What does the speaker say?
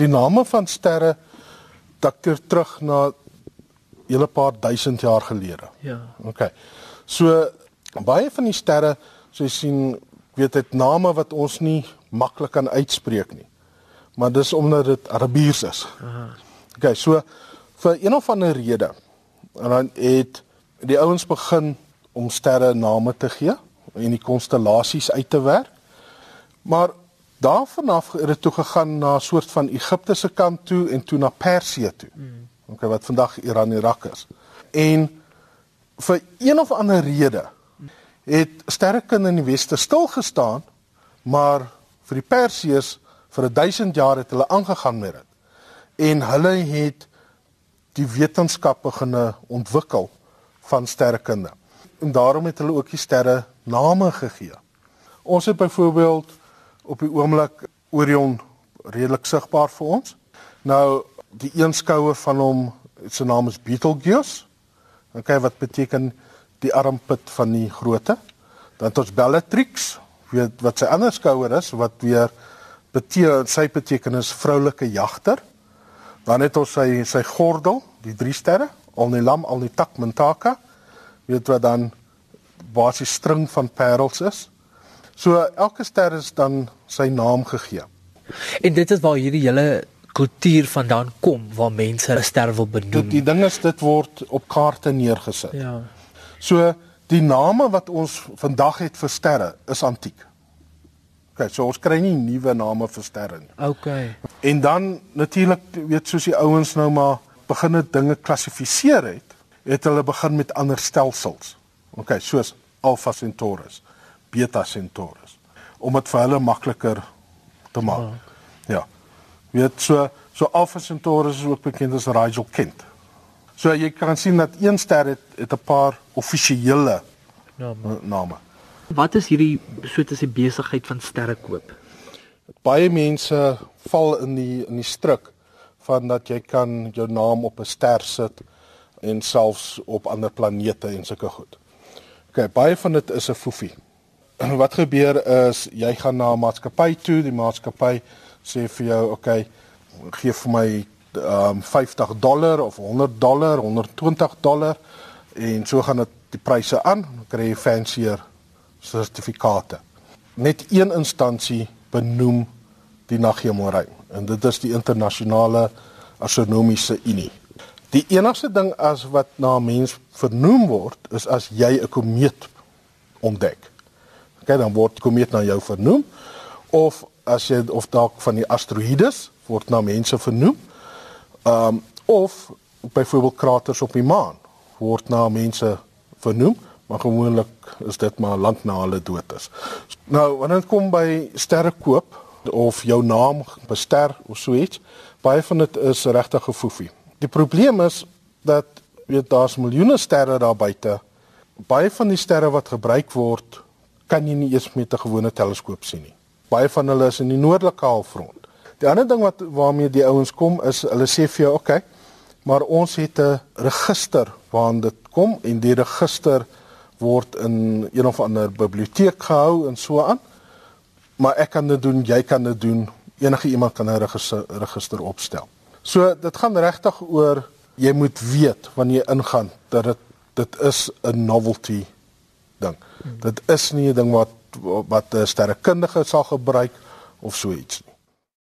Die name van sterre dateer terug na hele paar duisend jaar gelede. Ja. OK. So baie van die sterre, so jy sien, weet dit name wat ons nie maklik kan uitspreek nie. Maar dis omdat dit Arabies is. Aha. OK, so vir een of ander rede en dan het die ouens begin om sterre name te gee en die konstellasies uit te werk. Maar daarvan af het dit toe gegaan na 'n soort van Egipte se kant toe en toe na Persië toe. Mm. OK, wat vandag Iran en Irak is. En vir een of ander rede het sterrekunde in die weste stil gestaan, maar vir die Persiërs vir 1000 jaar het hulle aangegaan met dit. En hulle het die wetenskap begine ontwikkel van sterrekunde. En daarom het hulle ook die sterre name gegee. Ons het byvoorbeeld op die oomblik Orion redelik sigbaar vir ons. Nou die een skouer van hom, sy naam is Betelgeuse. Dan kyk wat beteken die armpit van die grootte. Dan ons Bellatrix, weet wat sy ander skouer is wat weer beteken sy betekenis vroulike jagter. Dan het ons sy sy gordel, die drie sterre, Alnilam, Alnitak, Mintaka. Weet wat dan basies string van parels is. So elke ster is dan sy naam gegee. En dit is waar hierdie hele kultuur vandaan kom waar mense 'n ster wil Dit benoem. die ding is dit word op kaarte neergesit. Ja. So die name wat ons vandag het vir sterre is antiek. OK, so ons kry nie nuwe name vir sterre nie. Okay. En dan natuurlik weet soos die ouens nou maar begin het dinge klassifiseer het, het hulle begin met ander stelsels. OK, soos Alpha Centaurus, Beta Centaurus om dit vir hulle makliker te maak. Ja. Weet so so Alpha Centaurus is ook bekend as Rigel Kent. So jy kan sien dat een ster het het 'n paar offisiële Ja. uh, name. Wat is hierdie so te sê besigheid van sterre koop? Baie mense val in die in die struik van dat jy kan jou naam op 'n ster sit en selfs op ander planete en sulke goed. OK, baie van dit is 'n foefie. Wat gebeur is jy gaan na 'n maatskappy toe, die maatskappy sê vir jou, OK, gee vir my um 50 dollar of 100 dollar, 120 dollar en so gaan dit die pryse aan, dan kry jy fancier sertifikate. Net een instansie benoem die naghemelruim en dit is die internasionale astronomiese unie. Die enigste ding as wat na mens vernoem word is as jy 'n komeet ontdek. Okay, dan word die komeet na jou vernoem of as jy of dalk van die asteroïdes word na mense vernoem. Um of byvoorbeeld kraters op die maan word na mense vernoem, maar gewoonlik is dit maar lank na hulle dood is. Nou, wanneer dit kom by sterre koop of jou naam bester of so iets, baie van dit is regtig gefoefie. Die probleem is dat weet daar's miljoene sterre daar buite. Baie van die sterre wat gebruik word, kan jy nie eens met 'n gewone teleskoop sien nie. Baie van hulle is in die noordelike halfrond. Die ander ding wat waarmee die ouens kom is hulle sê vir jou, "Oké, okay, maar ons het 'n register waarin dit kom en die register word in een of ander biblioteek gehou en so aan. Maar ek kan dit doen, jy kan dit doen, enige iemand kan 'n register, register opstel. So dit gaan regtig oor jy moet weet wanneer jy ingaan dat dit dit is 'n novelty ding. Dit is nie 'n ding wat wat 'n sterrekundige sal gebruik of so iets nie.